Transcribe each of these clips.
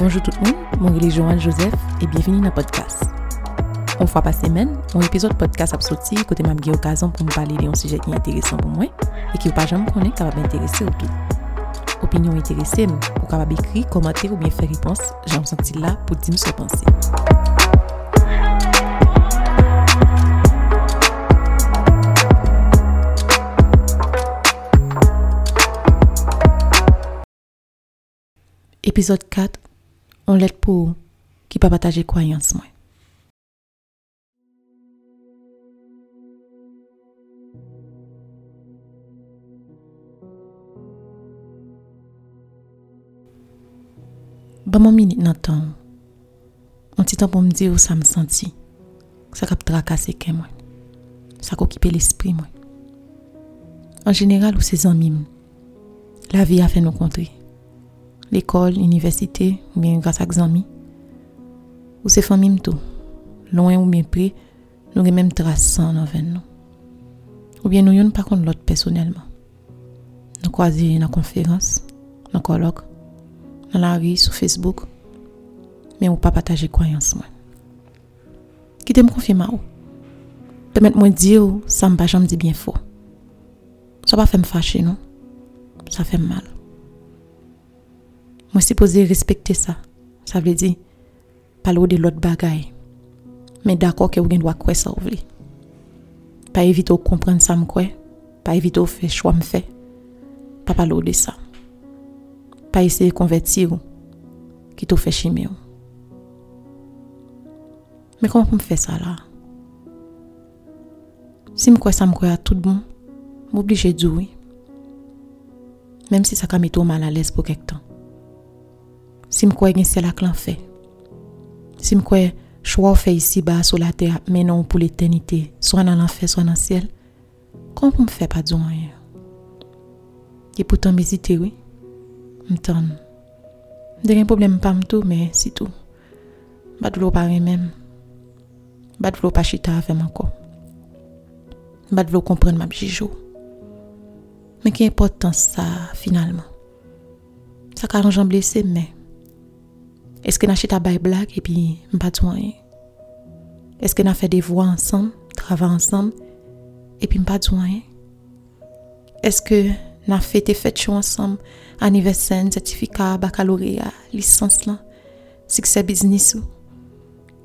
Bonjour tout le monde, mon est Joanne Joseph et bienvenue dans le podcast. Une fois par semaine, mon épisode podcast a sorti côté m'a une occasion pour me parler d'un sujet qui est intéressant pour moi et qui pas jamais connaître capable m'intéresser au tout. Opinion intéressée, pour capable écrire, commenter ou bien faire réponse, j'ai senti là pour dire ce que pensez. Épisode 4 On l'aide pour qui pas partager croyance moi. Bon mon minute nan temps. Un petit temps pour me dire où ça me senti. Ça cap tracasser que moi. Ça occuper l'esprit moi. En général, ou ses amis, la vie a fait nous rencontrer l'école, l'université, ou bien grâce à des amis. Ou c'est famille tout. Loin ou bien près, nous avons même trace nous. Ou bien nous n'avons pas contre l'autre personnellement. Nous croisons dans la conférence, dans le colloque, dans la rue, sur Facebook. Mais on pas partager croyance moi. Qui te me confirme ou? Permettez moi dire ça me pas jamais bien faux. Ça pas fait me fâcher non? Ça fait mal. Mwen suppose respekte sa. Sa vle di, palo de lot bagay. Men dako ke ou gen dwa kwe sa ou vle. Pa evite ou kompren sa mkwe. Pa evite ou fe chwa mfe. Pa palo de sa. Pa ese konverti ou. Ki tou fe chime ou. Men kon pou m fe sa la? Si m kwe sa m kwe a tout bon, m oblije djoui. Mem si sa ka meto mal alez pou kek tan. Si je crois que c'est la clan fait. Si je crois choix fait ici bas sur la terre, mais non pour l'éternité, soit dans l'enfer, soit dans le ciel, comment on me fait pas de rien? Et pourtant, m'hésiter, oui. M'tend. J'ai un problème pas tout, mais c'est tout. Pas de l'eau pas même. Pas de l'eau pas chita avec encore. Pas de l'eau comprendre ma bijou. Mais qui important ça, finalement? Ça arrange blessé, mais que nous avons fait des blagues et puis pas de rien? Est-ce que nous avons fait des voix ensemble, travaillé ensemble et puis pas de rien? Est-ce que nous avons fait des fêtes ensemble, anniversaire, certificat, baccalauréat, licence, succès business?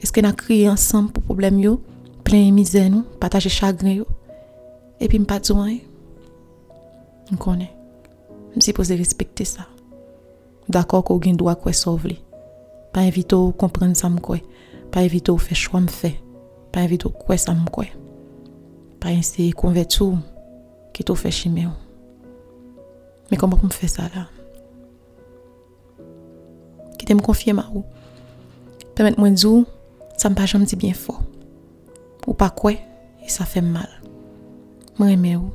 Est-ce que nous avons crié ensemble pour problème yo, plein de misère, nous, partager chagrin yo, et puis pas de rien? Je connais. Je Pa evite ou komprende sa mkwe. Pa evite ou fe chwa mfe. Pa evite ou kwe sa mkwe. Pa enseye konvet sou ki tou fe chime ou. Me koman pou m fe sa la? Kite m konfye ma ou. Permet mwen zou, sa m pa jom di bien fo. Ou pa kwe, e sa fe mal. Mwen reme ou.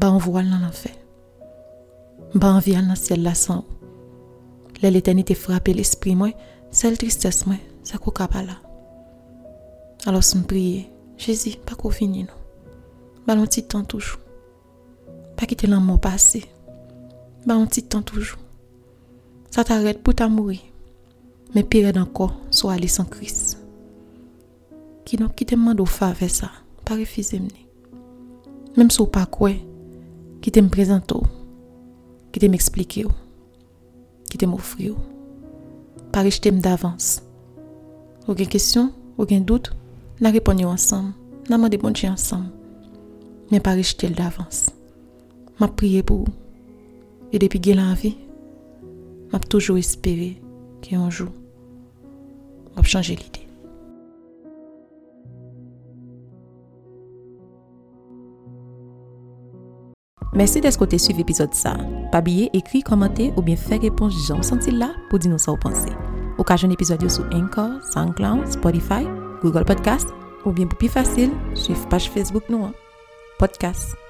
Ba anvo al nan an fe. Ba anvi al nan siel la san ou. L'éternité frappé l'esprit moi, celle tristesse moi, ça coca pas là. Alors je prie, Jésus, pas qu'on finisse nous. Ba un petit temps toujours. Pas quitter l'amour passé. Ba un petit temps toujours. Ça t'arrête pour ta mourir. Mais pire encore, soit aller sans Christ. Qui n'a qui te demande au faveur ça, pas refuser Même si pas quoi, qui te me présente, qui te m'explique qui te m'offrir. Pas rejeter d'avance. Aucune question, aucun doute, la répondre ensemble. N'a demandé bon Dieu ensemble. Mais pas rejeter d'avance. M'a prié pour vous. Et depuis que la vie, m'a toujours espéré qu'un jour, m'a changer Mersi desko te suiv epizod sa. Pa biye, ekri, komante ou bien fè repons jan sentil la pou di nou sa ou panse. Ou ka joun epizod yo sou Anchor, SoundCloud, Spotify, Google Podcast ou bien pou pi fasil, suiv page Facebook nou an. Podcast.